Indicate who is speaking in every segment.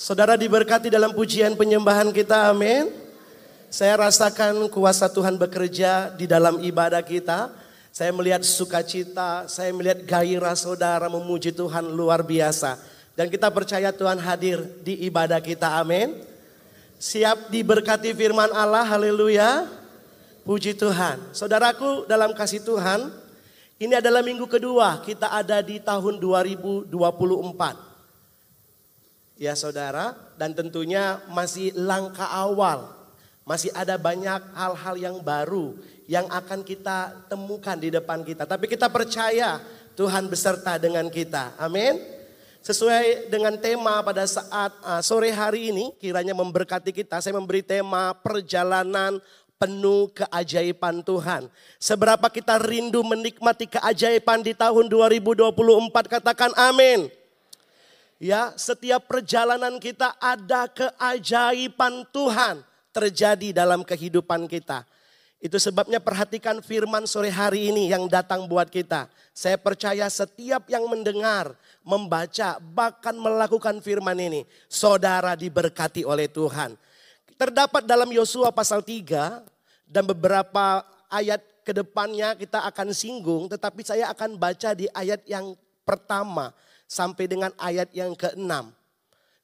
Speaker 1: Saudara diberkati dalam pujian penyembahan kita, amin. Saya rasakan kuasa Tuhan bekerja di dalam ibadah kita. Saya melihat sukacita, saya melihat gairah saudara memuji Tuhan luar biasa. Dan kita percaya Tuhan hadir di ibadah kita, amin. Siap diberkati firman Allah, haleluya. Puji Tuhan. Saudaraku dalam kasih Tuhan, ini adalah minggu kedua kita ada di tahun 2024. Ya saudara, dan tentunya masih langkah awal. Masih ada banyak hal-hal yang baru yang akan kita temukan di depan kita. Tapi kita percaya Tuhan beserta dengan kita. Amin. Sesuai dengan tema pada saat uh, sore hari ini, kiranya memberkati kita. Saya memberi tema perjalanan penuh keajaiban Tuhan. Seberapa kita rindu menikmati keajaiban di tahun 2024 katakan amin. Ya, setiap perjalanan kita ada keajaiban Tuhan terjadi dalam kehidupan kita. Itu sebabnya perhatikan firman sore hari ini yang datang buat kita. Saya percaya setiap yang mendengar, membaca, bahkan melakukan firman ini. Saudara diberkati oleh Tuhan. Terdapat dalam Yosua pasal 3 dan beberapa ayat ke depannya kita akan singgung. Tetapi saya akan baca di ayat yang pertama sampai dengan ayat yang keenam.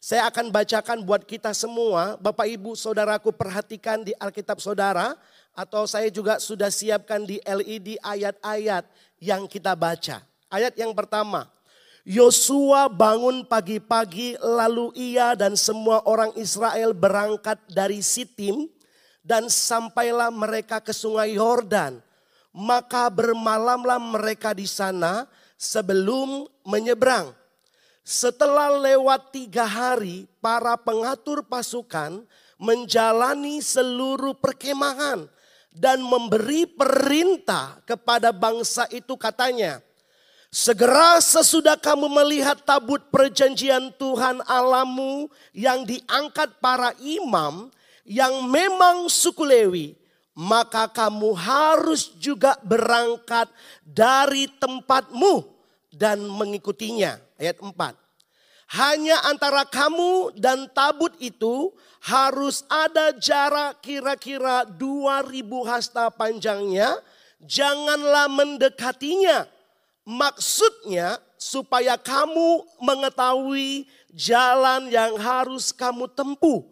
Speaker 1: Saya akan bacakan buat kita semua, Bapak Ibu Saudaraku perhatikan di Alkitab Saudara atau saya juga sudah siapkan di LED ayat-ayat yang kita baca. Ayat yang pertama, Yosua bangun pagi-pagi lalu ia dan semua orang Israel berangkat dari Sitim dan sampailah mereka ke sungai Yordan. Maka bermalamlah mereka di sana sebelum menyeberang. Setelah lewat tiga hari, para pengatur pasukan menjalani seluruh perkemahan dan memberi perintah kepada bangsa itu katanya, Segera sesudah kamu melihat tabut perjanjian Tuhan Alamu yang diangkat para imam yang memang suku Lewi, maka kamu harus juga berangkat dari tempatmu dan mengikutinya. Ayat 4. Hanya antara kamu dan tabut itu harus ada jarak kira-kira 2000 hasta panjangnya. Janganlah mendekatinya. Maksudnya supaya kamu mengetahui jalan yang harus kamu tempuh.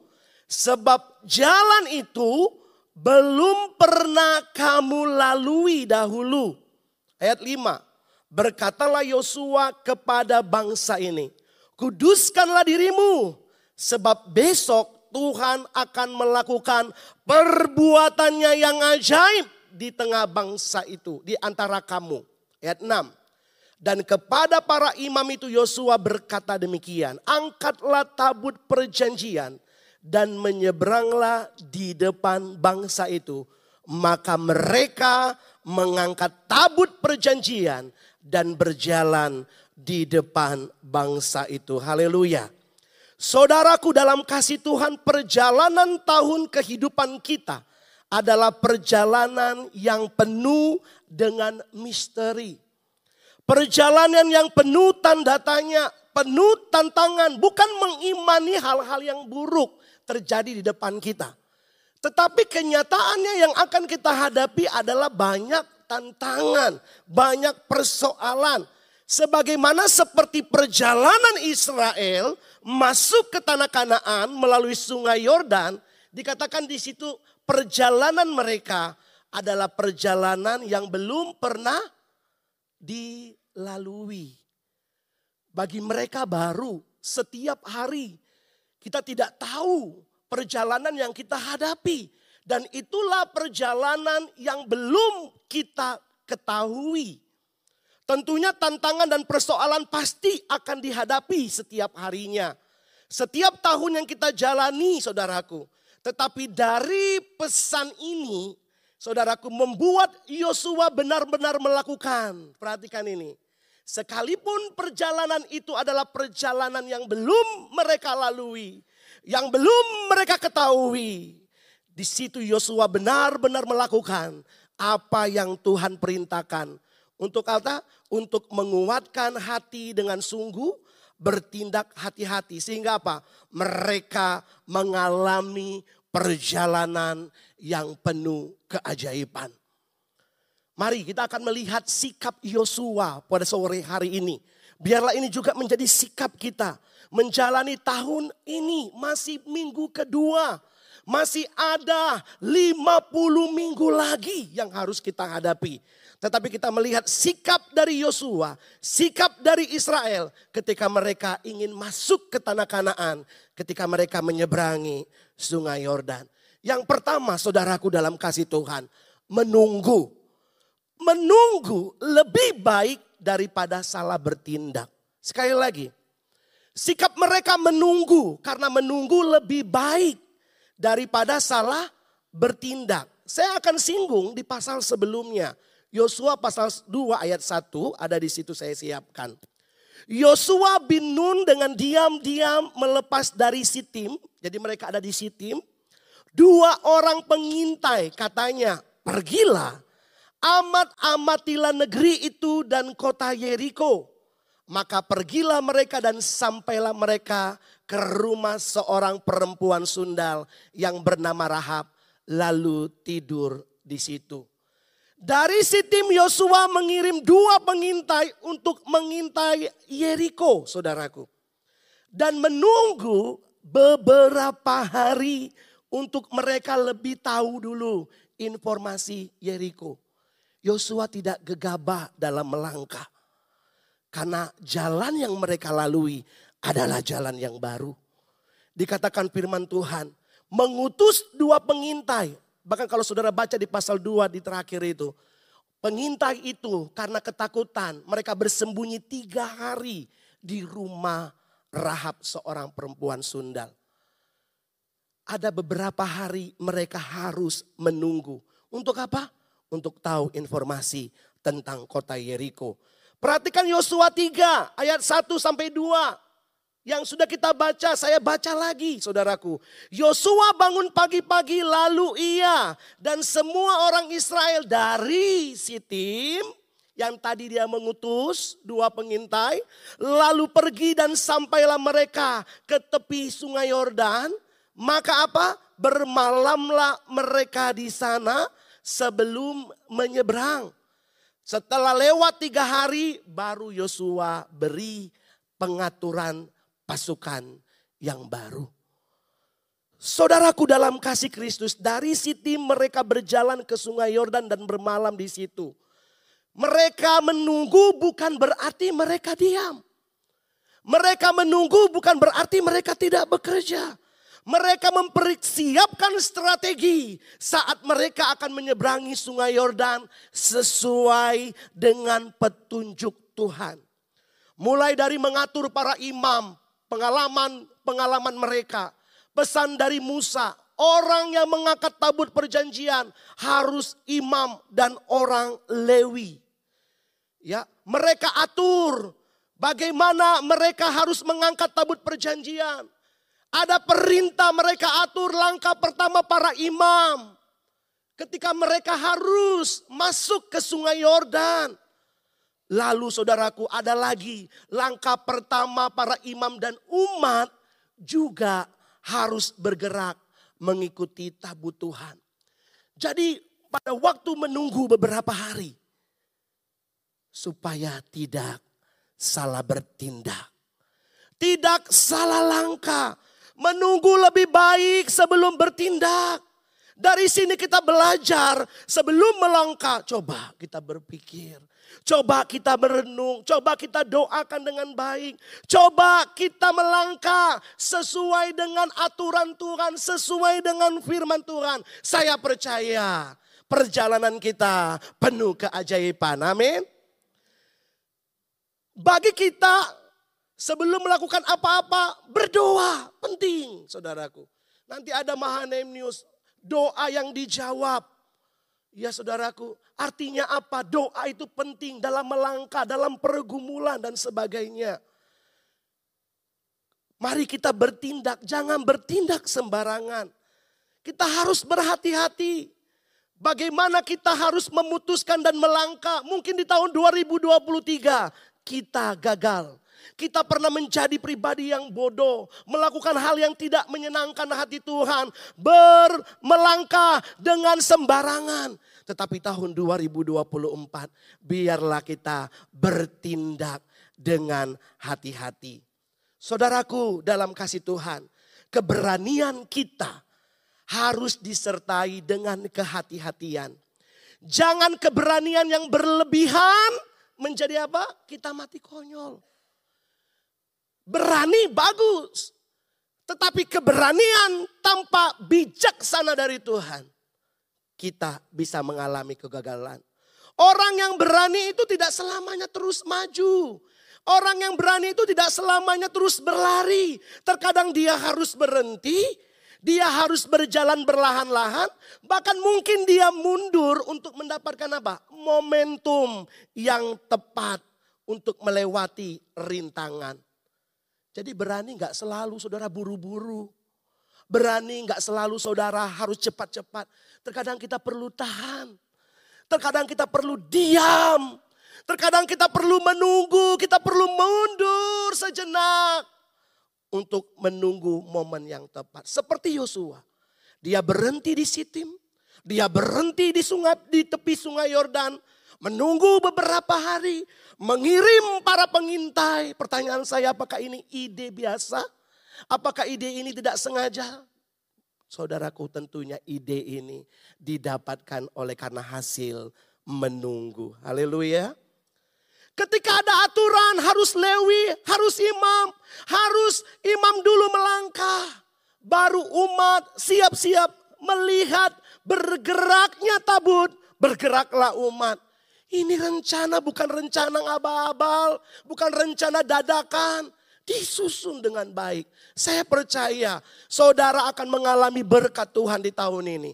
Speaker 1: Sebab jalan itu belum pernah kamu lalui dahulu. Ayat 5. Berkatalah Yosua kepada bangsa ini kuduskanlah dirimu. Sebab besok Tuhan akan melakukan perbuatannya yang ajaib di tengah bangsa itu, di antara kamu. Ayat 6. Dan kepada para imam itu Yosua berkata demikian, angkatlah tabut perjanjian dan menyeberanglah di depan bangsa itu. Maka mereka mengangkat tabut perjanjian dan berjalan di depan bangsa itu. Haleluya. Saudaraku dalam kasih Tuhan perjalanan tahun kehidupan kita adalah perjalanan yang penuh dengan misteri. Perjalanan yang penuh tanda tanya, penuh tantangan, bukan mengimani hal-hal yang buruk terjadi di depan kita. Tetapi kenyataannya yang akan kita hadapi adalah banyak tantangan, banyak persoalan, Sebagaimana seperti perjalanan Israel masuk ke tanah Kanaan melalui sungai Yordan, dikatakan di situ perjalanan mereka adalah perjalanan yang belum pernah dilalui. Bagi mereka baru setiap hari kita tidak tahu perjalanan yang kita hadapi dan itulah perjalanan yang belum kita ketahui. Tentunya tantangan dan persoalan pasti akan dihadapi setiap harinya. Setiap tahun yang kita jalani saudaraku. Tetapi dari pesan ini saudaraku membuat Yosua benar-benar melakukan. Perhatikan ini. Sekalipun perjalanan itu adalah perjalanan yang belum mereka lalui. Yang belum mereka ketahui. Di situ Yosua benar-benar melakukan apa yang Tuhan perintahkan untuk apa? Untuk menguatkan hati dengan sungguh, bertindak hati-hati. Sehingga apa? Mereka mengalami perjalanan yang penuh keajaiban. Mari kita akan melihat sikap Yosua pada sore hari ini. Biarlah ini juga menjadi sikap kita. Menjalani tahun ini masih minggu kedua. Masih ada 50 minggu lagi yang harus kita hadapi. Tetapi kita melihat sikap dari Yosua, sikap dari Israel ketika mereka ingin masuk ke tanah Kanaan, ketika mereka menyeberangi sungai Yordan. Yang pertama, saudaraku dalam kasih Tuhan, menunggu. Menunggu lebih baik daripada salah bertindak. Sekali lagi, sikap mereka menunggu karena menunggu lebih baik daripada salah bertindak. Saya akan singgung di pasal sebelumnya. Yosua pasal 2 ayat 1 ada di situ saya siapkan. Yosua bin Nun dengan diam-diam melepas dari Sitim. Jadi mereka ada di Sitim. Dua orang pengintai katanya pergilah. Amat-amatilah negeri itu dan kota Yeriko. Maka pergilah mereka dan sampailah mereka ke rumah seorang perempuan sundal yang bernama Rahab. Lalu tidur di situ. Dari si tim Yosua mengirim dua pengintai untuk mengintai Yeriko, saudaraku. Dan menunggu beberapa hari untuk mereka lebih tahu dulu informasi Yeriko. Yosua tidak gegabah dalam melangkah. Karena jalan yang mereka lalui adalah jalan yang baru. Dikatakan firman Tuhan, mengutus dua pengintai Bahkan kalau saudara baca di pasal 2 di terakhir itu. Pengintai itu karena ketakutan mereka bersembunyi tiga hari di rumah Rahab seorang perempuan sundal. Ada beberapa hari mereka harus menunggu. Untuk apa? Untuk tahu informasi tentang kota Yeriko. Perhatikan Yosua 3 ayat 1 sampai 2. Yang sudah kita baca, saya baca lagi saudaraku. Yosua bangun pagi-pagi lalu ia dan semua orang Israel dari Sitim yang tadi dia mengutus dua pengintai. Lalu pergi dan sampailah mereka ke tepi sungai Yordan. Maka apa? Bermalamlah mereka di sana sebelum menyeberang. Setelah lewat tiga hari baru Yosua beri pengaturan pasukan yang baru. Saudaraku dalam kasih Kristus, dari Siti mereka berjalan ke sungai Yordan dan bermalam di situ. Mereka menunggu bukan berarti mereka diam. Mereka menunggu bukan berarti mereka tidak bekerja. Mereka mempersiapkan strategi saat mereka akan menyeberangi sungai Yordan sesuai dengan petunjuk Tuhan. Mulai dari mengatur para imam, pengalaman-pengalaman mereka. Pesan dari Musa, orang yang mengangkat tabut perjanjian harus imam dan orang Lewi. Ya, mereka atur bagaimana mereka harus mengangkat tabut perjanjian. Ada perintah mereka atur langkah pertama para imam. Ketika mereka harus masuk ke sungai Yordan. Lalu saudaraku ada lagi langkah pertama para imam dan umat juga harus bergerak mengikuti tabut Tuhan. Jadi pada waktu menunggu beberapa hari supaya tidak salah bertindak. Tidak salah langkah. Menunggu lebih baik sebelum bertindak. Dari sini kita belajar sebelum melangkah. Coba kita berpikir. Coba kita merenung. Coba kita doakan dengan baik. Coba kita melangkah sesuai dengan aturan Tuhan. Sesuai dengan firman Tuhan. Saya percaya perjalanan kita penuh keajaiban. Amin. Bagi kita sebelum melakukan apa-apa berdoa penting saudaraku. Nanti ada Mahanem News doa yang dijawab. Ya saudaraku, artinya apa? Doa itu penting dalam melangkah, dalam pergumulan dan sebagainya. Mari kita bertindak, jangan bertindak sembarangan. Kita harus berhati-hati. Bagaimana kita harus memutuskan dan melangkah. Mungkin di tahun 2023 kita gagal. Kita pernah menjadi pribadi yang bodoh, melakukan hal yang tidak menyenangkan hati Tuhan, bermelangkah dengan sembarangan. Tetapi tahun 2024 biarlah kita bertindak dengan hati-hati. Saudaraku dalam kasih Tuhan, keberanian kita harus disertai dengan kehati-hatian. Jangan keberanian yang berlebihan menjadi apa? Kita mati konyol. Berani bagus. Tetapi keberanian tanpa bijaksana dari Tuhan. Kita bisa mengalami kegagalan. Orang yang berani itu tidak selamanya terus maju. Orang yang berani itu tidak selamanya terus berlari. Terkadang dia harus berhenti, dia harus berjalan berlahan-lahan, bahkan mungkin dia mundur untuk mendapatkan apa? Momentum yang tepat untuk melewati rintangan. Jadi berani nggak selalu saudara buru-buru. Berani nggak selalu saudara harus cepat-cepat. Terkadang kita perlu tahan. Terkadang kita perlu diam. Terkadang kita perlu menunggu, kita perlu mundur sejenak untuk menunggu momen yang tepat. Seperti Yosua. Dia berhenti di Sitim, dia berhenti di sungai di tepi sungai Yordan, menunggu beberapa hari, mengirim para pengintai. Pertanyaan saya apakah ini ide biasa? Apakah ide ini tidak sengaja? Saudaraku tentunya ide ini didapatkan oleh karena hasil menunggu. Haleluya. Ketika ada aturan harus lewi, harus imam, harus imam dulu melangkah. Baru umat siap-siap melihat bergeraknya tabut, bergeraklah umat. Ini rencana bukan rencana abal-abal, bukan rencana dadakan. Disusun dengan baik. Saya percaya saudara akan mengalami berkat Tuhan di tahun ini.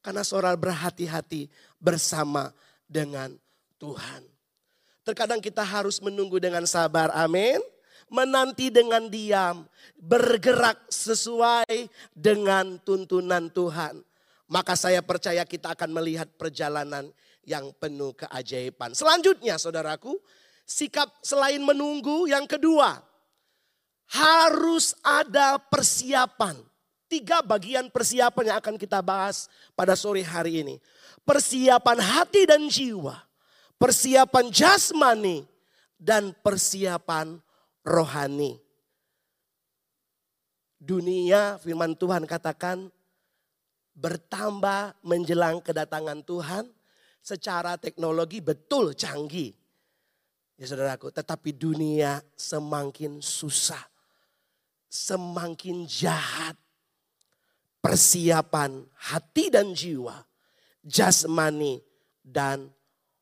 Speaker 1: Karena saudara berhati-hati bersama dengan Tuhan. Terkadang kita harus menunggu dengan sabar, amin. Menanti dengan diam, bergerak sesuai dengan tuntunan Tuhan. Maka saya percaya kita akan melihat perjalanan yang penuh keajaiban. Selanjutnya saudaraku, sikap selain menunggu yang kedua. Harus ada persiapan. Tiga bagian persiapan yang akan kita bahas pada sore hari ini. Persiapan hati dan jiwa. Persiapan jasmani dan persiapan rohani. Dunia firman Tuhan katakan bertambah menjelang kedatangan Tuhan secara teknologi betul canggih. Ya saudaraku, tetapi dunia semakin susah. Semakin jahat. Persiapan hati dan jiwa, jasmani dan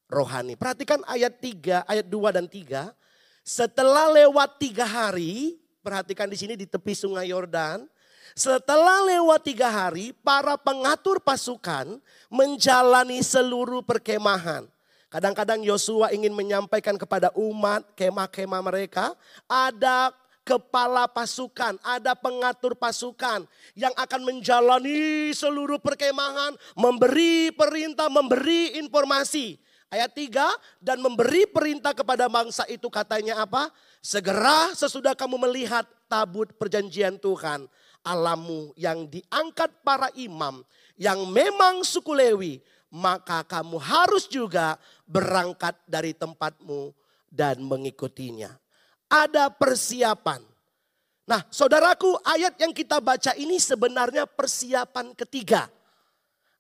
Speaker 1: rohani. Perhatikan ayat 3, ayat 2 dan 3. Setelah lewat tiga hari, perhatikan di sini di tepi sungai Yordan, setelah lewat tiga hari, para pengatur pasukan menjalani seluruh perkemahan. Kadang-kadang Yosua ingin menyampaikan kepada umat kemah-kemah mereka, ada kepala pasukan, ada pengatur pasukan yang akan menjalani seluruh perkemahan, memberi perintah, memberi informasi. Ayat 3, dan memberi perintah kepada bangsa itu katanya apa? Segera sesudah kamu melihat tabut perjanjian Tuhan alamu yang diangkat para imam yang memang suku Lewi, maka kamu harus juga berangkat dari tempatmu dan mengikutinya. Ada persiapan. Nah, saudaraku, ayat yang kita baca ini sebenarnya persiapan ketiga.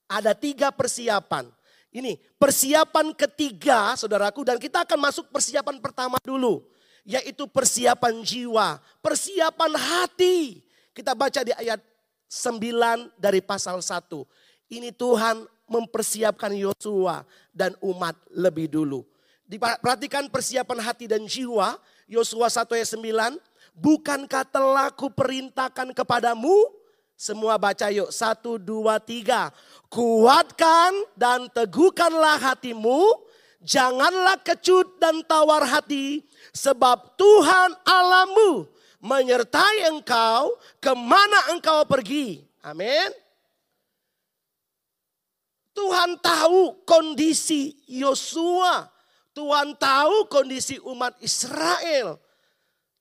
Speaker 1: Ada tiga persiapan. Ini persiapan ketiga, saudaraku, dan kita akan masuk persiapan pertama dulu, yaitu persiapan jiwa, persiapan hati. Kita baca di ayat 9 dari pasal 1. Ini Tuhan mempersiapkan Yosua dan umat lebih dulu. Perhatikan persiapan hati dan jiwa. Yosua 1 ayat 9. Bukankah telah kuperintahkan kepadamu? Semua baca yuk. Satu, dua, tiga. Kuatkan dan teguhkanlah hatimu. Janganlah kecut dan tawar hati. Sebab Tuhan Allahmu menyertai engkau ke mana engkau pergi. Amin. Tuhan tahu kondisi Yosua. Tuhan tahu kondisi umat Israel.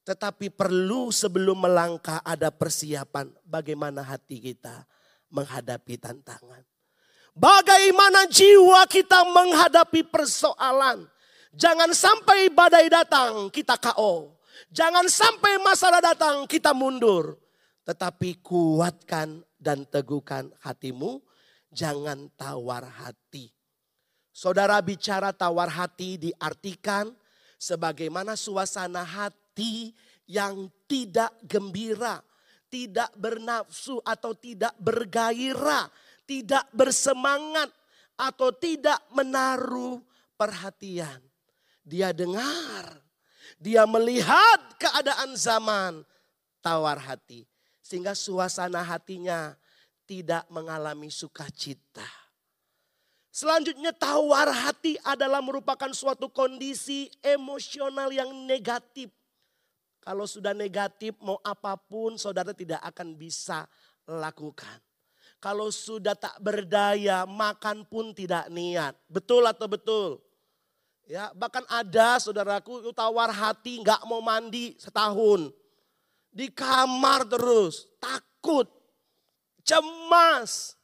Speaker 1: Tetapi perlu sebelum melangkah ada persiapan bagaimana hati kita menghadapi tantangan. Bagaimana jiwa kita menghadapi persoalan. Jangan sampai badai datang kita KO. Jangan sampai masalah datang kita mundur. Tetapi kuatkan dan teguhkan hatimu. Jangan tawar hati. Saudara bicara tawar hati diartikan sebagaimana suasana hati yang tidak gembira, tidak bernafsu atau tidak bergairah, tidak bersemangat atau tidak menaruh perhatian. Dia dengar, dia melihat keadaan zaman tawar hati sehingga suasana hatinya tidak mengalami sukacita. Selanjutnya tawar hati adalah merupakan suatu kondisi emosional yang negatif. Kalau sudah negatif mau apa pun saudara tidak akan bisa lakukan. Kalau sudah tak berdaya makan pun tidak niat. Betul atau betul? Ya, bahkan ada saudaraku tawar hati nggak mau mandi setahun. Di kamar terus, takut, cemas,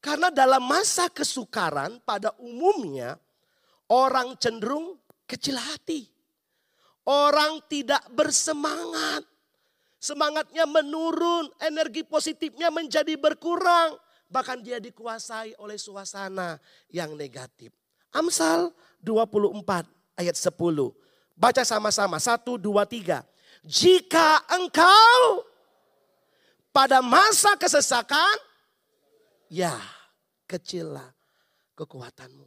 Speaker 1: karena dalam masa kesukaran pada umumnya orang cenderung kecil hati. Orang tidak bersemangat. Semangatnya menurun, energi positifnya menjadi berkurang. Bahkan dia dikuasai oleh suasana yang negatif. Amsal 24 ayat 10. Baca sama-sama, 1, 2, 3. Jika engkau pada masa kesesakan ya kecillah kekuatanmu.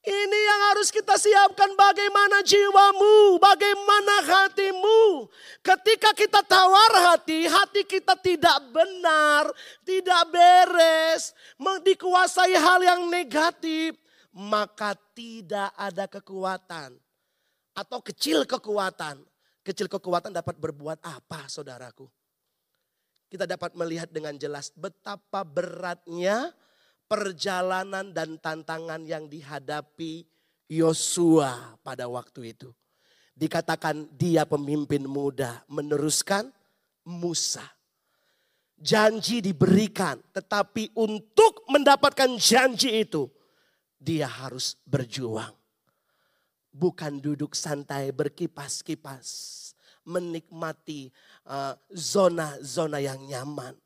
Speaker 1: Ini yang harus kita siapkan bagaimana jiwamu, bagaimana hatimu. Ketika kita tawar hati, hati kita tidak benar, tidak beres, dikuasai hal yang negatif, maka tidak ada kekuatan. Atau kecil kekuatan. Kecil kekuatan dapat berbuat apa saudaraku? kita dapat melihat dengan jelas betapa beratnya perjalanan dan tantangan yang dihadapi Yosua pada waktu itu. Dikatakan dia pemimpin muda meneruskan Musa. Janji diberikan, tetapi untuk mendapatkan janji itu dia harus berjuang. Bukan duduk santai berkipas-kipas menikmati uh, zona-zona uh, yang nyaman.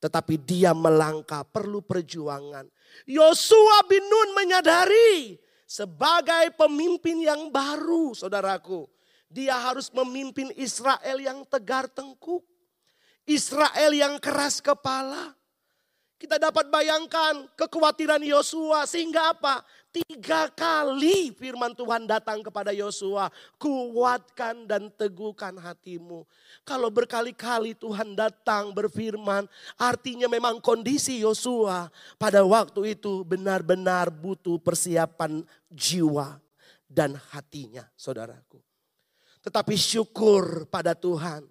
Speaker 1: Tetapi dia melangkah perlu perjuangan. Yosua bin Nun menyadari sebagai pemimpin yang baru saudaraku. Dia harus memimpin Israel yang tegar tengkuk. Israel yang keras kepala. Kita dapat bayangkan kekhawatiran Yosua sehingga apa? Tiga kali firman Tuhan datang kepada Yosua. Kuatkan dan teguhkan hatimu. Kalau berkali-kali Tuhan datang berfirman. Artinya memang kondisi Yosua pada waktu itu benar-benar butuh persiapan jiwa dan hatinya saudaraku. Tetapi syukur pada Tuhan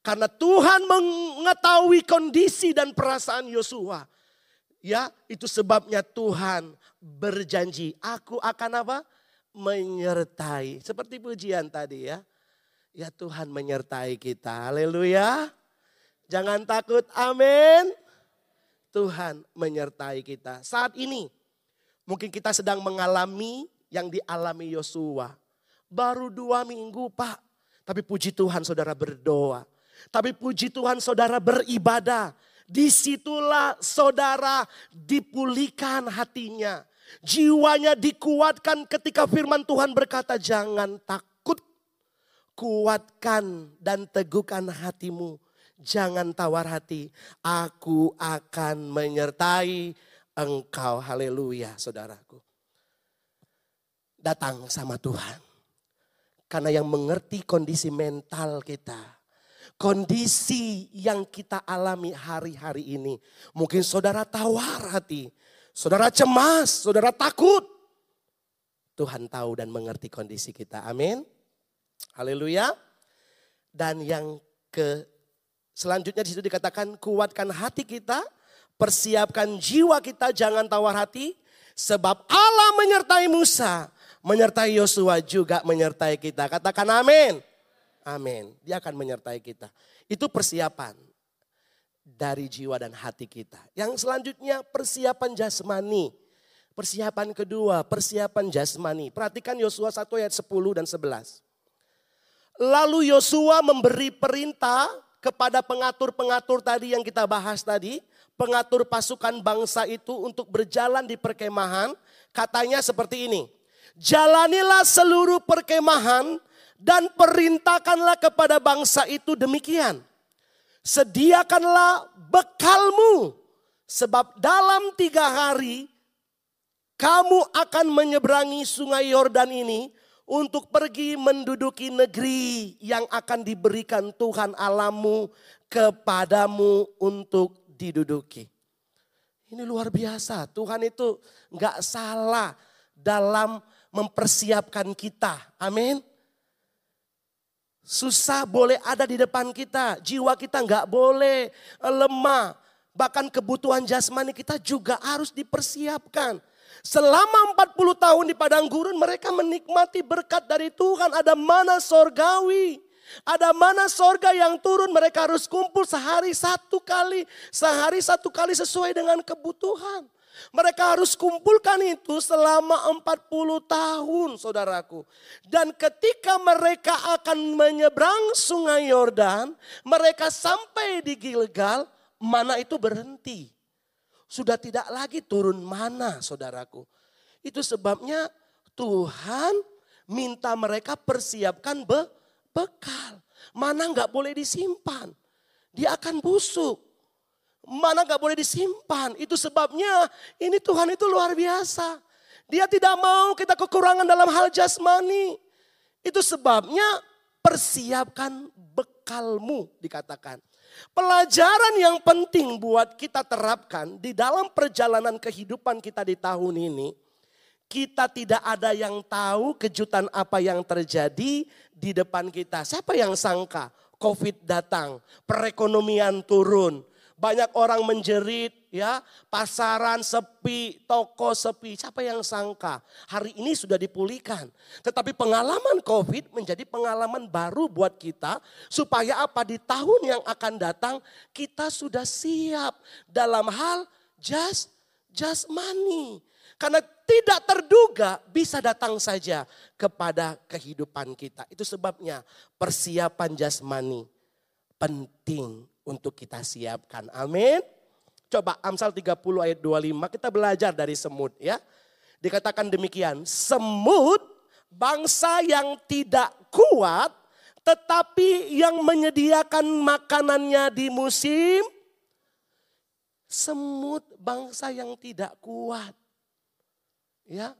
Speaker 1: karena Tuhan mengetahui kondisi dan perasaan Yosua. Ya, itu sebabnya Tuhan berjanji, aku akan apa? Menyertai. Seperti pujian tadi ya. Ya Tuhan menyertai kita. Haleluya. Jangan takut. Amin. Tuhan menyertai kita. Saat ini mungkin kita sedang mengalami yang dialami Yosua. Baru dua minggu Pak. Tapi puji Tuhan saudara berdoa tapi puji Tuhan saudara beribadah. Di situlah saudara dipulihkan hatinya. Jiwanya dikuatkan ketika firman Tuhan berkata jangan takut. Kuatkan dan teguhkan hatimu. Jangan tawar hati. Aku akan menyertai engkau. Haleluya saudaraku. Datang sama Tuhan. Karena yang mengerti kondisi mental kita kondisi yang kita alami hari-hari ini. Mungkin saudara tawar hati, saudara cemas, saudara takut. Tuhan tahu dan mengerti kondisi kita. Amin. Haleluya. Dan yang ke selanjutnya di situ dikatakan kuatkan hati kita, persiapkan jiwa kita, jangan tawar hati. Sebab Allah menyertai Musa, menyertai Yosua juga menyertai kita. Katakan amin. Amin. Dia akan menyertai kita. Itu persiapan dari jiwa dan hati kita. Yang selanjutnya persiapan jasmani. Persiapan kedua, persiapan jasmani. Perhatikan Yosua 1 ayat 10 dan 11. Lalu Yosua memberi perintah kepada pengatur-pengatur tadi yang kita bahas tadi, pengatur pasukan bangsa itu untuk berjalan di perkemahan, katanya seperti ini. Jalanilah seluruh perkemahan dan perintahkanlah kepada bangsa itu demikian. Sediakanlah bekalmu sebab dalam tiga hari kamu akan menyeberangi sungai Yordan ini untuk pergi menduduki negeri yang akan diberikan Tuhan Alamu kepadamu untuk diduduki. Ini luar biasa. Tuhan itu nggak salah dalam mempersiapkan kita. Amin. Susah boleh ada di depan kita. Jiwa kita nggak boleh lemah. Bahkan kebutuhan jasmani kita juga harus dipersiapkan. Selama 40 tahun di padang gurun mereka menikmati berkat dari Tuhan. Ada mana sorgawi. Ada mana sorga yang turun mereka harus kumpul sehari satu kali. Sehari satu kali sesuai dengan kebutuhan. Mereka harus kumpulkan itu selama 40 tahun saudaraku. Dan ketika mereka akan menyeberang sungai Yordan. Mereka sampai di Gilgal mana itu berhenti sudah tidak lagi turun mana saudaraku. Itu sebabnya Tuhan minta mereka persiapkan be bekal. Mana nggak boleh disimpan. Dia akan busuk. Mana nggak boleh disimpan. Itu sebabnya ini Tuhan itu luar biasa. Dia tidak mau kita kekurangan dalam hal jasmani. Itu sebabnya persiapkan bekalmu dikatakan. Pelajaran yang penting buat kita terapkan di dalam perjalanan kehidupan kita di tahun ini, kita tidak ada yang tahu kejutan apa yang terjadi di depan kita. Siapa yang sangka COVID datang, perekonomian turun, banyak orang menjerit, ya, pasaran sepi, toko sepi. Siapa yang sangka hari ini sudah dipulihkan. Tetapi pengalaman COVID menjadi pengalaman baru buat kita supaya apa di tahun yang akan datang kita sudah siap dalam hal just just money. Karena tidak terduga bisa datang saja kepada kehidupan kita. Itu sebabnya persiapan jasmani penting untuk kita siapkan. Amin. Coba Amsal 30 ayat 25 kita belajar dari semut ya. Dikatakan demikian, semut bangsa yang tidak kuat tetapi yang menyediakan makanannya di musim semut bangsa yang tidak kuat. Ya.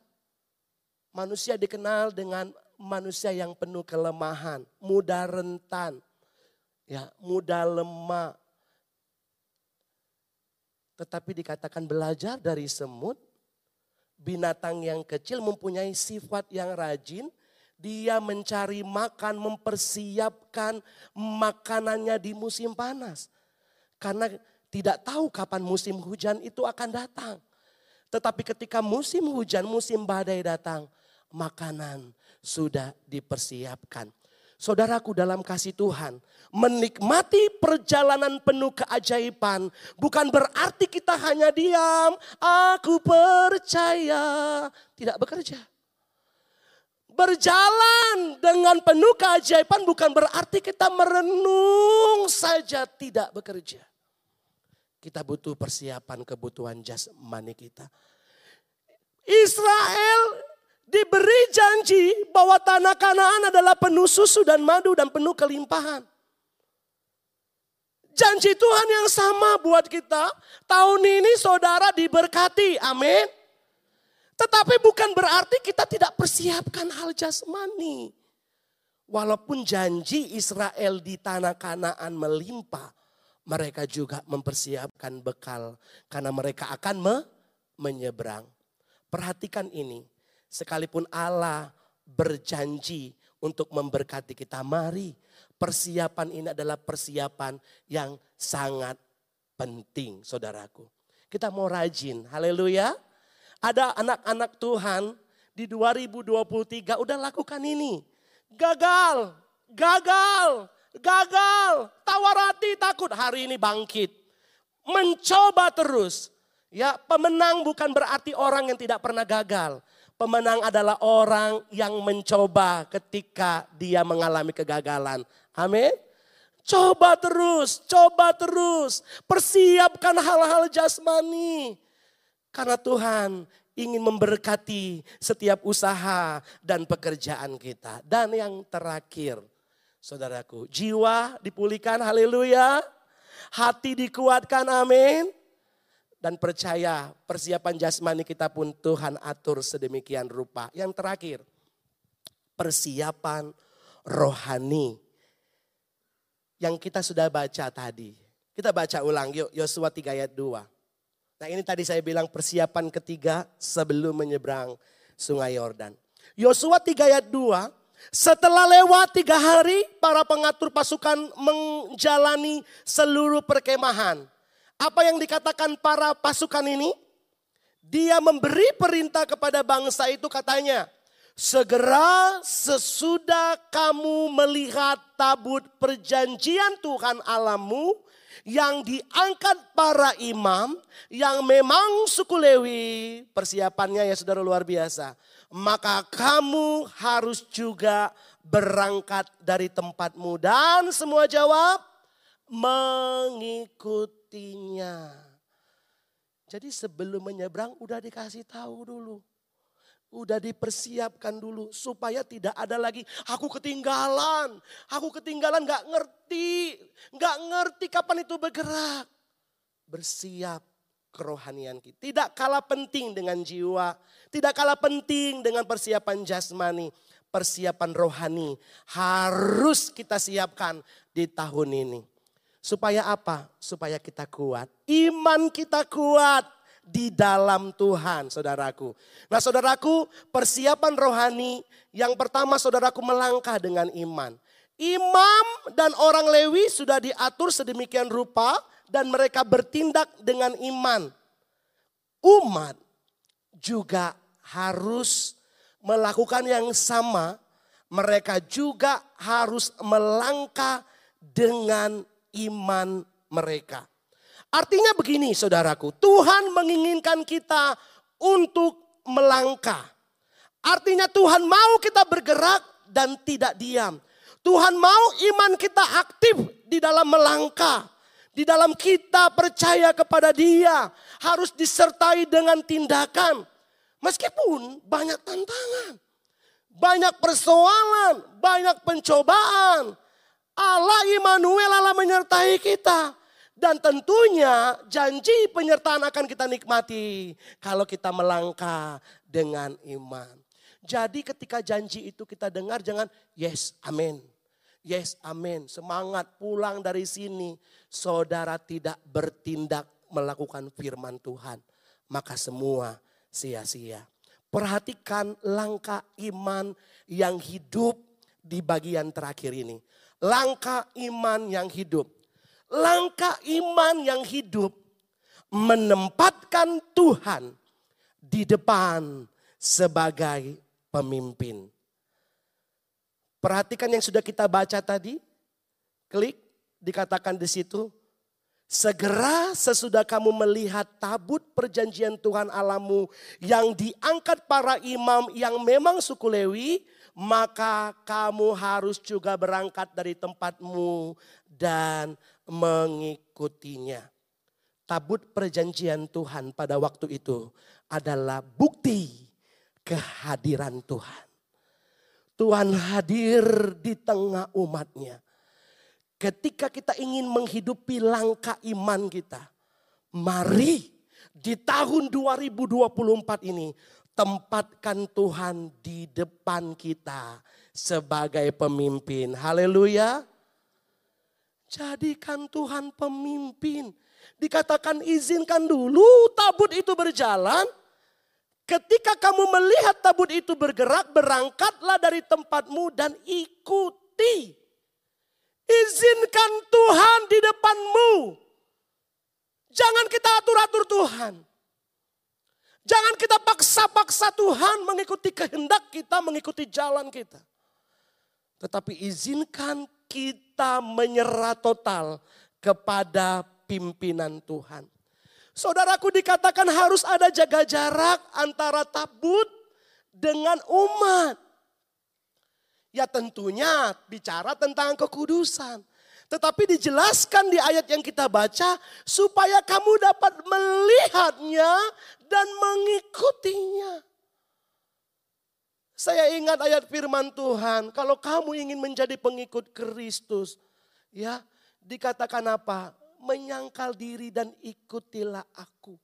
Speaker 1: Manusia dikenal dengan manusia yang penuh kelemahan, mudah rentan, ya mudah lemah. Tetapi dikatakan belajar dari semut, binatang yang kecil mempunyai sifat yang rajin, dia mencari makan, mempersiapkan makanannya di musim panas. Karena tidak tahu kapan musim hujan itu akan datang. Tetapi ketika musim hujan, musim badai datang, makanan sudah dipersiapkan. Saudaraku dalam kasih Tuhan, menikmati perjalanan penuh keajaiban bukan berarti kita hanya diam, aku percaya, tidak bekerja. Berjalan dengan penuh keajaiban bukan berarti kita merenung saja tidak bekerja. Kita butuh persiapan kebutuhan jasmani kita. Israel diberi janji bahwa tanah Kanaan adalah penuh susu dan madu dan penuh kelimpahan. Janji Tuhan yang sama buat kita. Tahun ini saudara diberkati. Amin. Tetapi bukan berarti kita tidak persiapkan hal jasmani. Walaupun janji Israel di tanah Kanaan melimpah. Mereka juga mempersiapkan bekal. Karena mereka akan me menyeberang. Perhatikan ini Sekalipun Allah berjanji untuk memberkati kita, mari persiapan ini adalah persiapan yang sangat penting, saudaraku. Kita mau rajin, haleluya. Ada anak-anak Tuhan di 2023 udah lakukan ini. Gagal, gagal, gagal, tawar hati, takut. Hari ini bangkit. Mencoba terus. Ya, pemenang bukan berarti orang yang tidak pernah gagal. Pemenang adalah orang yang mencoba ketika dia mengalami kegagalan. Amin. Coba terus, coba terus. Persiapkan hal-hal jasmani. Karena Tuhan ingin memberkati setiap usaha dan pekerjaan kita. Dan yang terakhir, saudaraku, jiwa dipulihkan, haleluya. Hati dikuatkan, amin. Dan percaya persiapan jasmani kita pun Tuhan atur sedemikian rupa. Yang terakhir, persiapan rohani. Yang kita sudah baca tadi. Kita baca ulang yuk Yosua 3 ayat 2. Nah ini tadi saya bilang persiapan ketiga sebelum menyeberang sungai Yordan. Yosua 3 ayat 2, setelah lewat tiga hari para pengatur pasukan menjalani seluruh perkemahan. Apa yang dikatakan para pasukan ini? Dia memberi perintah kepada bangsa itu katanya, segera sesudah kamu melihat tabut perjanjian Tuhan alamu yang diangkat para imam yang memang suku Lewi, persiapannya ya saudara luar biasa. Maka kamu harus juga berangkat dari tempatmu dan semua jawab mengikutinya. Jadi sebelum menyeberang udah dikasih tahu dulu. Udah dipersiapkan dulu supaya tidak ada lagi aku ketinggalan. Aku ketinggalan gak ngerti. Gak ngerti kapan itu bergerak. Bersiap kerohanian kita. Tidak kalah penting dengan jiwa. Tidak kalah penting dengan persiapan jasmani. Persiapan rohani harus kita siapkan di tahun ini. Supaya apa? Supaya kita kuat. Iman kita kuat di dalam Tuhan, saudaraku. Nah, saudaraku, persiapan rohani yang pertama, saudaraku melangkah dengan iman. Imam dan orang Lewi sudah diatur sedemikian rupa dan mereka bertindak dengan iman. Umat juga harus melakukan yang sama. Mereka juga harus melangkah dengan iman mereka. Artinya begini saudaraku, Tuhan menginginkan kita untuk melangkah. Artinya Tuhan mau kita bergerak dan tidak diam. Tuhan mau iman kita aktif di dalam melangkah. Di dalam kita percaya kepada dia harus disertai dengan tindakan. Meskipun banyak tantangan, banyak persoalan, banyak pencobaan. Allah Immanuel Allah menyertai kita. Dan tentunya janji penyertaan akan kita nikmati kalau kita melangkah dengan iman. Jadi ketika janji itu kita dengar jangan yes amin. Yes amin. Semangat pulang dari sini. Saudara tidak bertindak melakukan firman Tuhan. Maka semua sia-sia. Perhatikan langkah iman yang hidup di bagian terakhir ini. Langkah iman yang hidup langkah iman yang hidup menempatkan Tuhan di depan sebagai pemimpin. Perhatikan yang sudah kita baca tadi. Klik, dikatakan di situ. Segera sesudah kamu melihat tabut perjanjian Tuhan alamu yang diangkat para imam yang memang suku Lewi, maka kamu harus juga berangkat dari tempatmu dan mengikutinya. Tabut perjanjian Tuhan pada waktu itu adalah bukti kehadiran Tuhan. Tuhan hadir di tengah umatnya. Ketika kita ingin menghidupi langkah iman kita. Mari di tahun 2024 ini tempatkan Tuhan di depan kita sebagai pemimpin. Haleluya. Jadikan Tuhan pemimpin. Dikatakan izinkan dulu tabut itu berjalan. Ketika kamu melihat tabut itu bergerak, berangkatlah dari tempatmu dan ikuti. Izinkan Tuhan di depanmu. Jangan kita atur-atur Tuhan. Jangan kita paksa-paksa Tuhan mengikuti kehendak kita, mengikuti jalan kita. Tetapi izinkan kita menyerah total kepada pimpinan Tuhan. Saudaraku dikatakan harus ada jaga jarak antara tabut dengan umat. Ya tentunya bicara tentang kekudusan. Tetapi dijelaskan di ayat yang kita baca supaya kamu dapat melihatnya dan mengikutinya. Saya ingat ayat firman Tuhan, kalau kamu ingin menjadi pengikut Kristus, ya, dikatakan apa? Menyangkal diri dan ikutilah aku.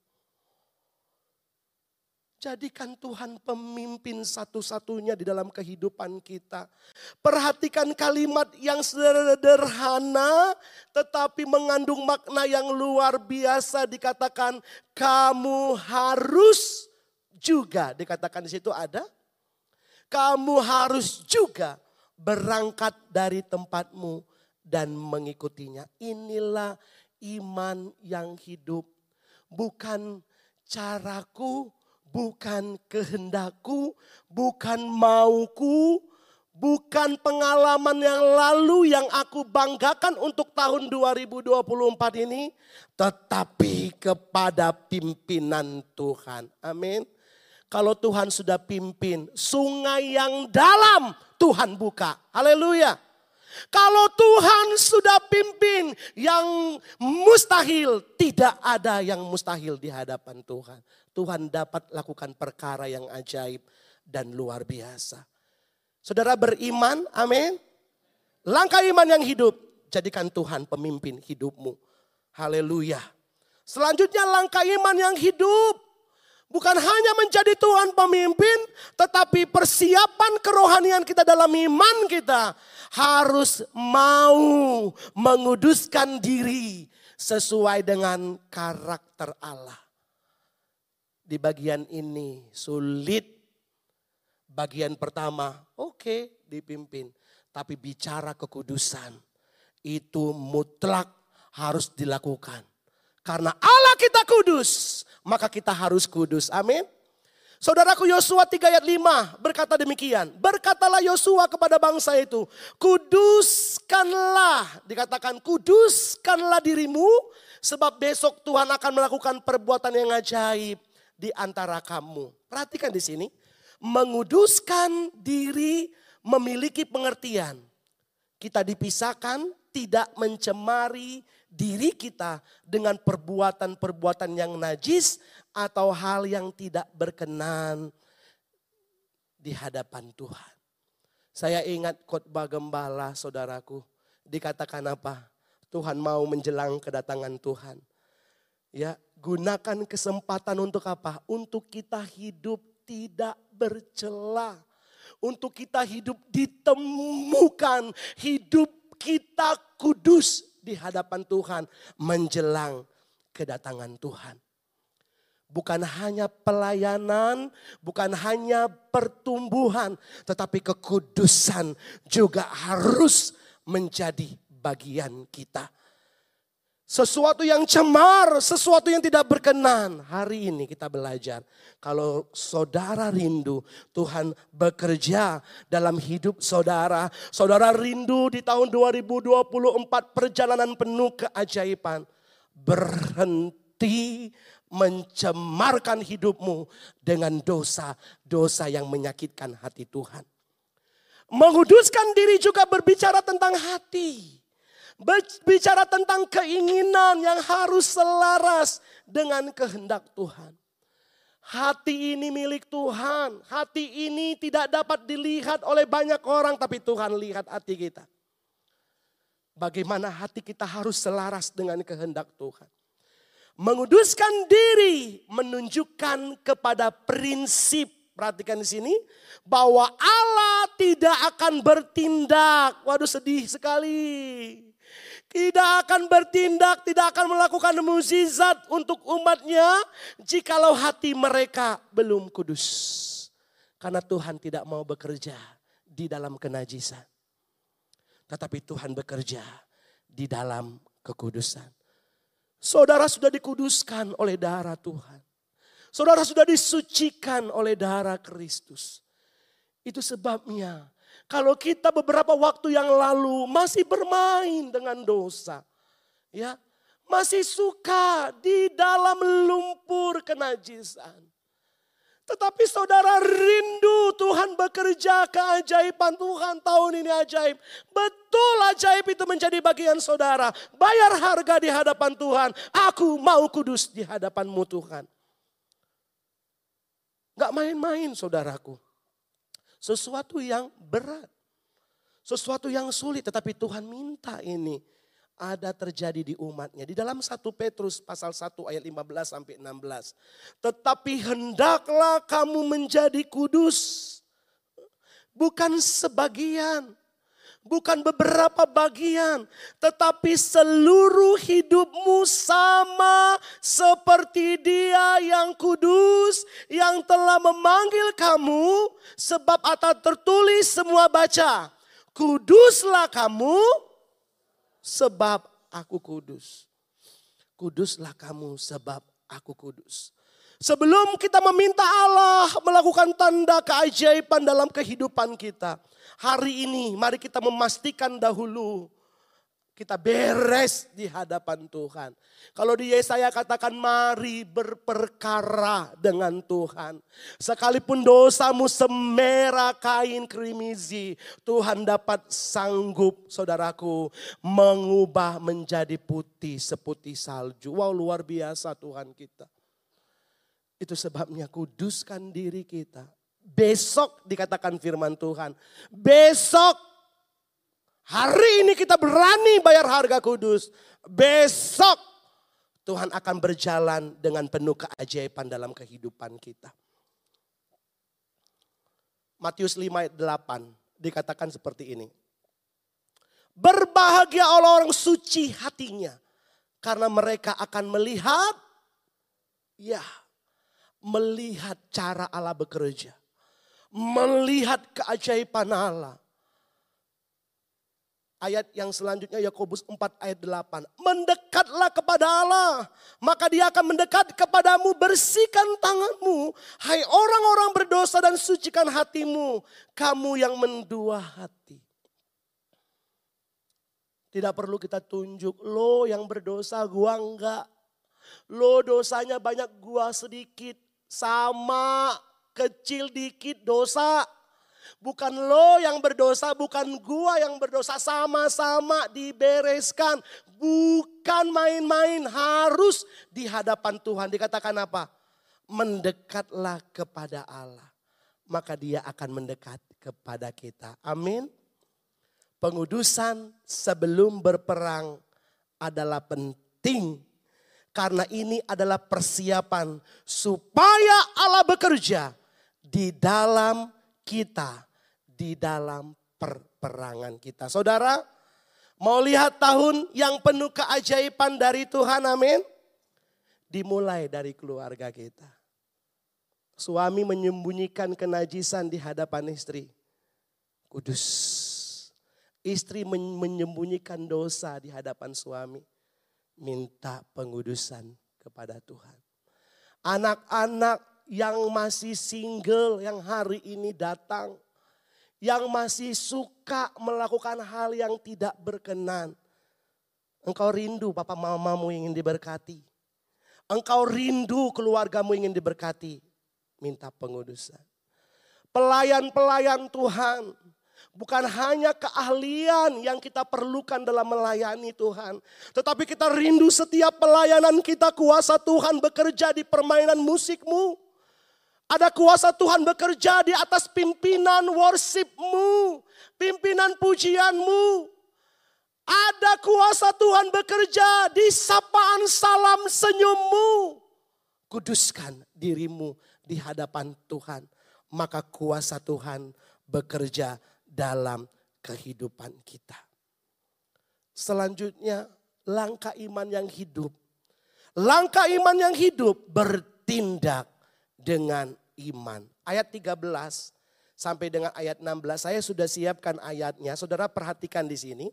Speaker 1: Jadikan Tuhan pemimpin satu-satunya di dalam kehidupan kita. Perhatikan kalimat yang sederhana tetapi mengandung makna yang luar biasa dikatakan kamu harus juga dikatakan di situ ada kamu harus juga berangkat dari tempatmu dan mengikutinya. Inilah iman yang hidup. Bukan caraku, bukan kehendakku, bukan mauku, bukan pengalaman yang lalu yang aku banggakan untuk tahun 2024 ini, tetapi kepada pimpinan Tuhan. Amin. Kalau Tuhan sudah pimpin, sungai yang dalam Tuhan buka. Haleluya. Kalau Tuhan sudah pimpin yang mustahil, tidak ada yang mustahil di hadapan Tuhan. Tuhan dapat lakukan perkara yang ajaib dan luar biasa. Saudara beriman, amin. Langkah iman yang hidup, jadikan Tuhan pemimpin hidupmu. Haleluya. Selanjutnya langkah iman yang hidup. Bukan hanya menjadi Tuhan pemimpin, tetapi persiapan kerohanian kita dalam iman kita harus mau menguduskan diri sesuai dengan karakter Allah. Di bagian ini sulit. Bagian pertama, oke okay, dipimpin. Tapi bicara kekudusan itu mutlak harus dilakukan. Karena Allah kita kudus, maka kita harus kudus. Amin. Saudaraku Yosua 3 ayat 5 berkata demikian. Berkatalah Yosua kepada bangsa itu, kuduskanlah, dikatakan kuduskanlah dirimu sebab besok Tuhan akan melakukan perbuatan yang ajaib di antara kamu. Perhatikan di sini, menguduskan diri memiliki pengertian. Kita dipisahkan tidak mencemari diri kita dengan perbuatan-perbuatan yang najis atau hal yang tidak berkenan di hadapan Tuhan. Saya ingat khotbah gembala saudaraku. Dikatakan apa? Tuhan mau menjelang kedatangan Tuhan. Ya, gunakan kesempatan untuk apa? Untuk kita hidup tidak bercela. Untuk kita hidup ditemukan, hidup kita kudus di hadapan Tuhan menjelang kedatangan Tuhan. Bukan hanya pelayanan, bukan hanya pertumbuhan, tetapi kekudusan juga harus menjadi bagian kita. Sesuatu yang cemar, sesuatu yang tidak berkenan. Hari ini kita belajar. Kalau saudara rindu, Tuhan bekerja dalam hidup saudara. Saudara rindu di tahun 2024 perjalanan penuh keajaiban. Berhenti mencemarkan hidupmu dengan dosa-dosa yang menyakitkan hati Tuhan. Menguduskan diri juga berbicara tentang hati. Bicara tentang keinginan yang harus selaras dengan kehendak Tuhan. Hati ini milik Tuhan. Hati ini tidak dapat dilihat oleh banyak orang, tapi Tuhan lihat hati kita. Bagaimana hati kita harus selaras dengan kehendak Tuhan. Menguduskan diri menunjukkan kepada prinsip Perhatikan di sini bahwa Allah tidak akan bertindak. Waduh sedih sekali. Tidak akan bertindak, tidak akan melakukan mukjizat untuk umatnya jikalau hati mereka belum kudus. Karena Tuhan tidak mau bekerja di dalam kenajisan. Tetapi Tuhan bekerja di dalam kekudusan. Saudara sudah dikuduskan oleh darah Tuhan. Saudara sudah disucikan oleh darah Kristus. Itu sebabnya Kalau kita beberapa waktu yang lalu masih bermain dengan dosa. Ya, masih suka di dalam lumpur kenajisan. Tetapi saudara rindu Tuhan bekerja keajaiban Tuhan tahun ini ajaib. Betul ajaib itu menjadi bagian saudara. Bayar harga di hadapan Tuhan. Aku mau kudus di hadapanmu Tuhan. Gak main-main saudaraku. Sesuatu yang berat. Sesuatu yang sulit tetapi Tuhan minta ini ada terjadi di umatnya. Di dalam 1 Petrus pasal 1 ayat 15 sampai 16. Tetapi hendaklah kamu menjadi kudus. Bukan sebagian. Bukan beberapa bagian. Tetapi seluruh hidupmu sama seperti dia yang kudus. Yang telah memanggil kamu. Sebab atas tertulis semua baca. Kuduslah kamu sebab aku kudus. Kuduslah kamu sebab aku kudus. Sebelum kita meminta Allah melakukan tanda keajaiban dalam kehidupan kita. Hari ini mari kita memastikan dahulu kita beres di hadapan Tuhan. Kalau di Yesaya katakan mari berperkara dengan Tuhan. Sekalipun dosamu semerah kain krimizi. Tuhan dapat sanggup saudaraku mengubah menjadi putih seputih salju. Wow luar biasa Tuhan kita. Itu sebabnya kuduskan diri kita. Besok dikatakan firman Tuhan. Besok Hari ini kita berani bayar harga kudus. Besok Tuhan akan berjalan dengan penuh keajaiban dalam kehidupan kita. Matius 5 ayat 8 dikatakan seperti ini. Berbahagia orang-orang suci hatinya. Karena mereka akan melihat, ya, melihat cara Allah bekerja. Melihat keajaiban Allah Ayat yang selanjutnya Yakobus 4 ayat 8. Mendekatlah kepada Allah, maka dia akan mendekat kepadamu, bersihkan tanganmu. Hai orang-orang berdosa dan sucikan hatimu, kamu yang mendua hati. Tidak perlu kita tunjuk, lo yang berdosa, gua enggak. Lo dosanya banyak, gua sedikit. Sama, kecil dikit dosa. Bukan lo yang berdosa, bukan gua yang berdosa. Sama-sama dibereskan. Bukan main-main, harus di hadapan Tuhan. Dikatakan apa? Mendekatlah kepada Allah. Maka dia akan mendekat kepada kita. Amin. Pengudusan sebelum berperang adalah penting. Karena ini adalah persiapan supaya Allah bekerja di dalam kita di dalam perperangan kita. Saudara, mau lihat tahun yang penuh keajaiban dari Tuhan, amin? Dimulai dari keluarga kita. Suami menyembunyikan kenajisan di hadapan istri. Kudus. Istri menyembunyikan dosa di hadapan suami. Minta pengudusan kepada Tuhan. Anak-anak yang masih single yang hari ini datang. Yang masih suka melakukan hal yang tidak berkenan. Engkau rindu papa mamamu ingin diberkati. Engkau rindu keluargamu ingin diberkati. Minta pengudusan. Pelayan-pelayan Tuhan. Bukan hanya keahlian yang kita perlukan dalam melayani Tuhan. Tetapi kita rindu setiap pelayanan kita kuasa Tuhan bekerja di permainan musikmu ada kuasa Tuhan bekerja di atas pimpinan worshipmu, pimpinan pujianmu. Ada kuasa Tuhan bekerja di sapaan salam senyummu. Kuduskan dirimu di hadapan Tuhan. Maka kuasa Tuhan bekerja dalam kehidupan kita. Selanjutnya langkah iman yang hidup. Langkah iman yang hidup bertindak dengan iman. Ayat 13 sampai dengan ayat 16 saya sudah siapkan ayatnya. Saudara perhatikan di sini.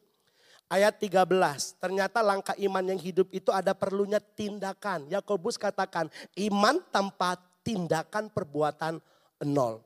Speaker 1: Ayat 13, ternyata langkah iman yang hidup itu ada perlunya tindakan. Yakobus katakan, iman tanpa tindakan perbuatan nol.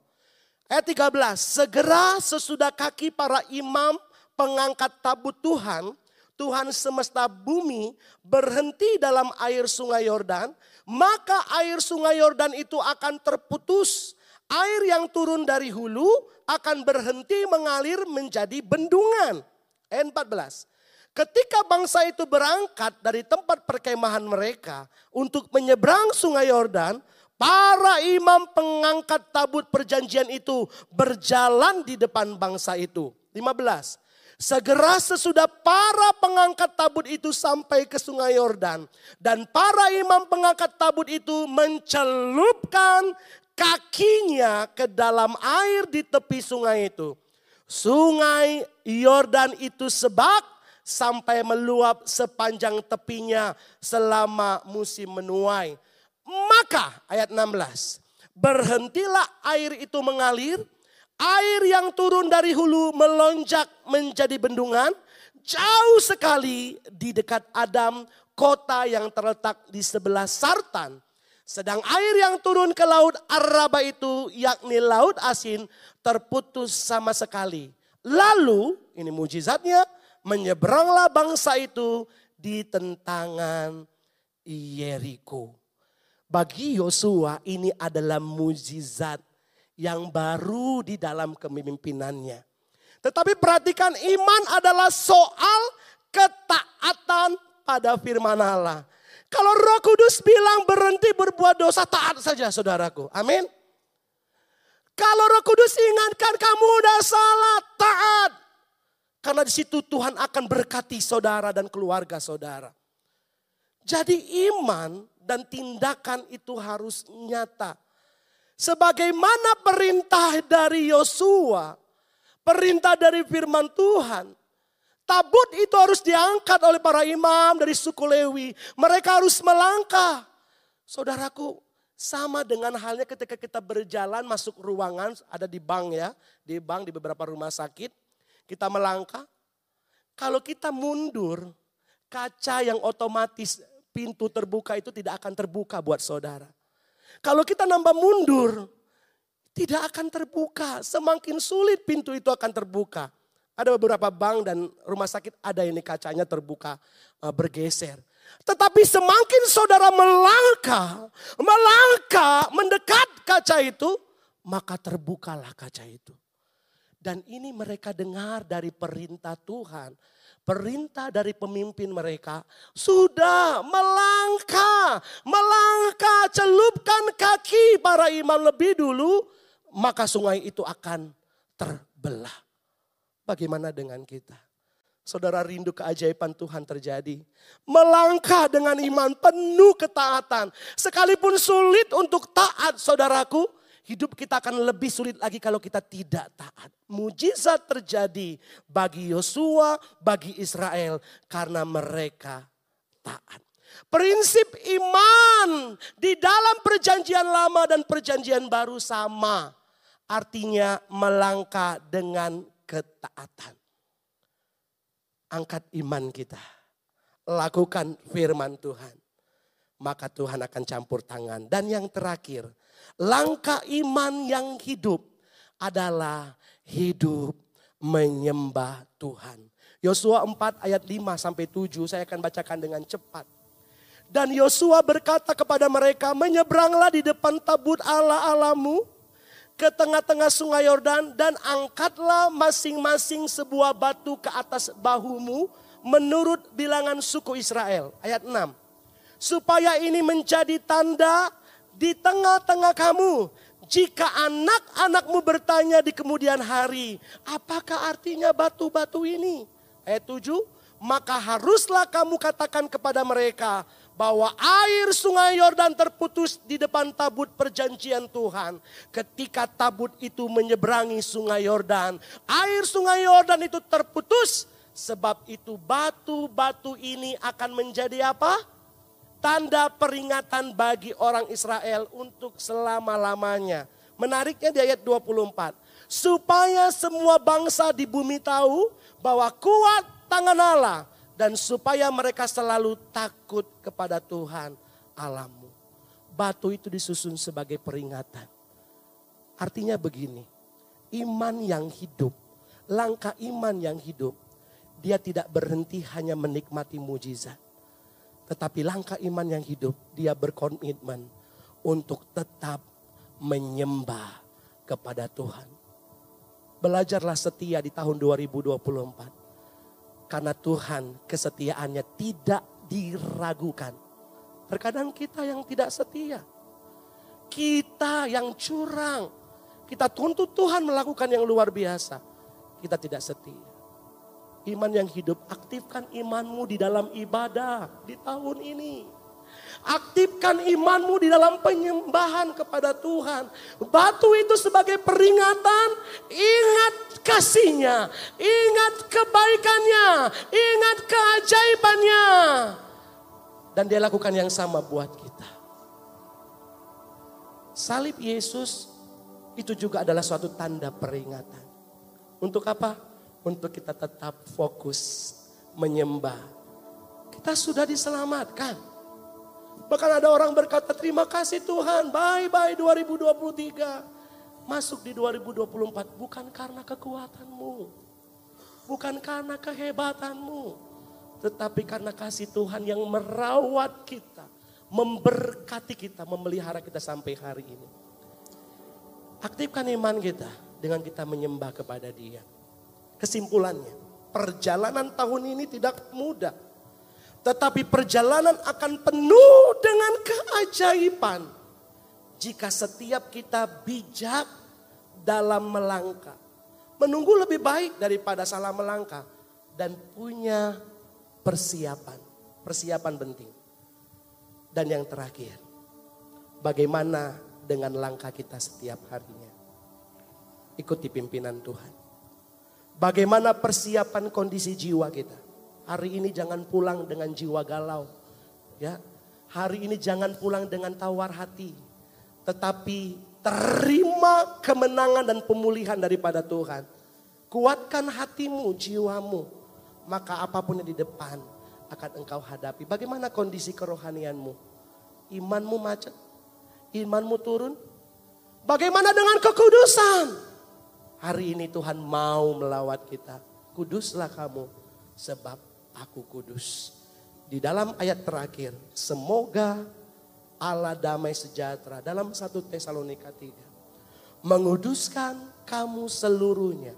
Speaker 1: Ayat 13, segera sesudah kaki para imam pengangkat tabut Tuhan, Tuhan semesta bumi berhenti dalam air sungai Yordan, maka air sungai Yordan itu akan terputus. Air yang turun dari hulu akan berhenti mengalir menjadi bendungan. Ayat 14. Ketika bangsa itu berangkat dari tempat perkemahan mereka untuk menyeberang sungai Yordan, Para imam pengangkat tabut perjanjian itu berjalan di depan bangsa itu. 15. Segera sesudah para pengangkat tabut itu sampai ke sungai Yordan. Dan para imam pengangkat tabut itu mencelupkan kakinya ke dalam air di tepi sungai itu. Sungai Yordan itu sebab sampai meluap sepanjang tepinya selama musim menuai maka ayat 16, berhentilah air itu mengalir, air yang turun dari hulu melonjak menjadi bendungan, jauh sekali di dekat Adam, kota yang terletak di sebelah Sartan. Sedang air yang turun ke laut Araba itu, yakni laut asin, terputus sama sekali. Lalu, ini mujizatnya, menyeberanglah bangsa itu di tentangan Yeriko. Bagi Yosua ini adalah mujizat yang baru di dalam kepemimpinannya. Tetapi perhatikan iman adalah soal ketaatan pada firman Allah. Kalau roh kudus bilang berhenti berbuat dosa, taat saja saudaraku. Amin. Kalau roh kudus ingatkan kamu udah salah, taat. Karena di situ Tuhan akan berkati saudara dan keluarga saudara. Jadi iman dan tindakan itu harus nyata. Sebagaimana perintah dari Yosua, perintah dari firman Tuhan, tabut itu harus diangkat oleh para imam dari suku Lewi. Mereka harus melangkah. Saudaraku, sama dengan halnya ketika kita berjalan masuk ruangan, ada di bank ya, di bank di beberapa rumah sakit, kita melangkah. Kalau kita mundur, kaca yang otomatis pintu terbuka itu tidak akan terbuka buat saudara. Kalau kita nambah mundur, tidak akan terbuka. Semakin sulit pintu itu akan terbuka. Ada beberapa bank dan rumah sakit ada ini kacanya terbuka, eh, bergeser. Tetapi semakin saudara melangkah, melangkah, mendekat kaca itu, maka terbukalah kaca itu. Dan ini mereka dengar dari perintah Tuhan perintah dari pemimpin mereka sudah melangkah, melangkah, celupkan kaki para imam lebih dulu, maka sungai itu akan terbelah. Bagaimana dengan kita? Saudara rindu keajaiban Tuhan terjadi. Melangkah dengan iman penuh ketaatan. Sekalipun sulit untuk taat saudaraku, hidup kita akan lebih sulit lagi kalau kita tidak taat. Mujizat terjadi bagi Yosua, bagi Israel karena mereka taat. Prinsip iman di dalam perjanjian lama dan perjanjian baru sama. Artinya melangkah dengan ketaatan. Angkat iman kita. Lakukan firman Tuhan. Maka Tuhan akan campur tangan. Dan yang terakhir, Langkah iman yang hidup adalah hidup menyembah Tuhan. Yosua 4 ayat 5 sampai 7 saya akan bacakan dengan cepat. Dan Yosua berkata kepada mereka, menyeberanglah di depan tabut Allah Alamu ke tengah-tengah sungai Yordan dan angkatlah masing-masing sebuah batu ke atas bahumu menurut bilangan suku Israel. Ayat 6. Supaya ini menjadi tanda di tengah-tengah kamu. Jika anak-anakmu bertanya di kemudian hari, apakah artinya batu-batu ini? Ayat 7, maka haruslah kamu katakan kepada mereka bahwa air sungai Yordan terputus di depan tabut perjanjian Tuhan. Ketika tabut itu menyeberangi sungai Yordan, air sungai Yordan itu terputus. Sebab itu batu-batu ini akan menjadi apa? Tanda peringatan bagi orang Israel untuk selama-lamanya. Menariknya di ayat 24. Supaya semua bangsa di bumi tahu bahwa kuat tangan Allah. Dan supaya mereka selalu takut kepada Tuhan Allahmu. Batu itu disusun sebagai peringatan. Artinya begini, iman yang hidup, langkah iman yang hidup, dia tidak berhenti hanya menikmati mujizat. Tetapi langkah iman yang hidup, dia berkomitmen untuk tetap menyembah kepada Tuhan. Belajarlah setia di tahun 2024. Karena Tuhan kesetiaannya tidak diragukan. Terkadang kita yang tidak setia. Kita yang curang. Kita tuntut Tuhan melakukan yang luar biasa. Kita tidak setia. Iman yang hidup, aktifkan imanmu di dalam ibadah di tahun ini. Aktifkan imanmu di dalam penyembahan kepada Tuhan. Batu itu sebagai peringatan, ingat kasihnya, ingat kebaikannya, ingat keajaibannya. Dan dia lakukan yang sama buat kita. Salib Yesus itu juga adalah suatu tanda peringatan. Untuk apa? Untuk kita tetap fokus menyembah. Kita sudah diselamatkan. Bahkan ada orang berkata terima kasih Tuhan, bye-bye 2023. Masuk di 2024 bukan karena kekuatanmu. Bukan karena kehebatanmu. Tetapi karena kasih Tuhan yang merawat kita. Memberkati kita, memelihara kita sampai hari ini. Aktifkan iman kita dengan kita menyembah kepada dia. Kesimpulannya, perjalanan tahun ini tidak mudah tetapi perjalanan akan penuh dengan keajaiban. Jika setiap kita bijak dalam melangkah. Menunggu lebih baik daripada salah melangkah. Dan punya persiapan. Persiapan penting. Dan yang terakhir. Bagaimana dengan langkah kita setiap harinya. Ikuti pimpinan Tuhan. Bagaimana persiapan kondisi jiwa kita Hari ini jangan pulang dengan jiwa galau. Ya. Hari ini jangan pulang dengan tawar hati. Tetapi terima kemenangan dan pemulihan daripada Tuhan. Kuatkan hatimu, jiwamu. Maka apa pun yang di depan akan engkau hadapi. Bagaimana kondisi kerohanianmu? Imanmu macet? Imanmu turun? Bagaimana dengan kekudusan? Hari ini Tuhan mau melawat kita. Kuduslah kamu sebab aku kudus. Di dalam ayat terakhir, semoga Allah damai sejahtera dalam satu Tesalonika 3 menguduskan kamu seluruhnya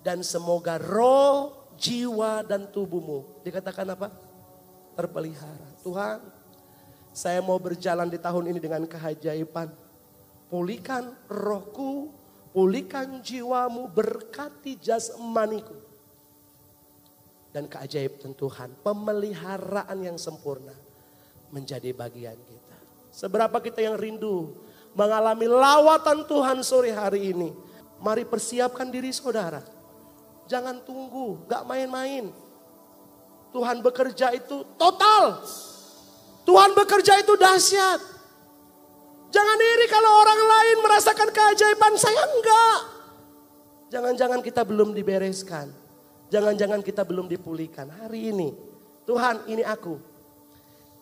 Speaker 1: dan semoga roh, jiwa dan tubuhmu dikatakan apa? terpelihara. Tuhan, saya mau berjalan di tahun ini dengan keajaiban. Pulihkan rohku, pulihkan jiwamu, berkati jasmaniku dan keajaiban Tuhan, pemeliharaan yang sempurna menjadi bagian kita. Seberapa kita yang rindu mengalami lawatan Tuhan sore hari ini. Mari persiapkan diri saudara. Jangan tunggu, gak main-main. Tuhan bekerja itu total. Tuhan bekerja itu dahsyat. Jangan iri kalau orang lain merasakan keajaiban, saya enggak. Jangan-jangan kita belum dibereskan. Jangan-jangan kita belum dipulihkan. Hari ini, Tuhan ini aku.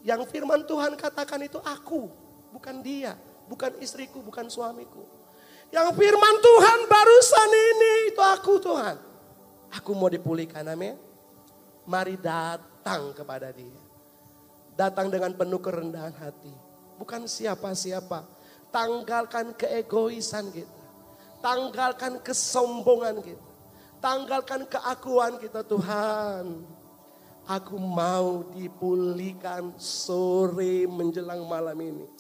Speaker 1: Yang firman Tuhan katakan itu aku, bukan dia, bukan istriku, bukan suamiku. Yang firman Tuhan barusan ini itu aku Tuhan. Aku mau dipulihkan, amin. Mari datang kepada dia. Datang dengan penuh kerendahan hati. Bukan siapa-siapa. Tanggalkan keegoisan kita. Tanggalkan kesombongan kita Tanggalkan keakuan kita Tuhan. Aku mau dipulihkan sore menjelang malam ini.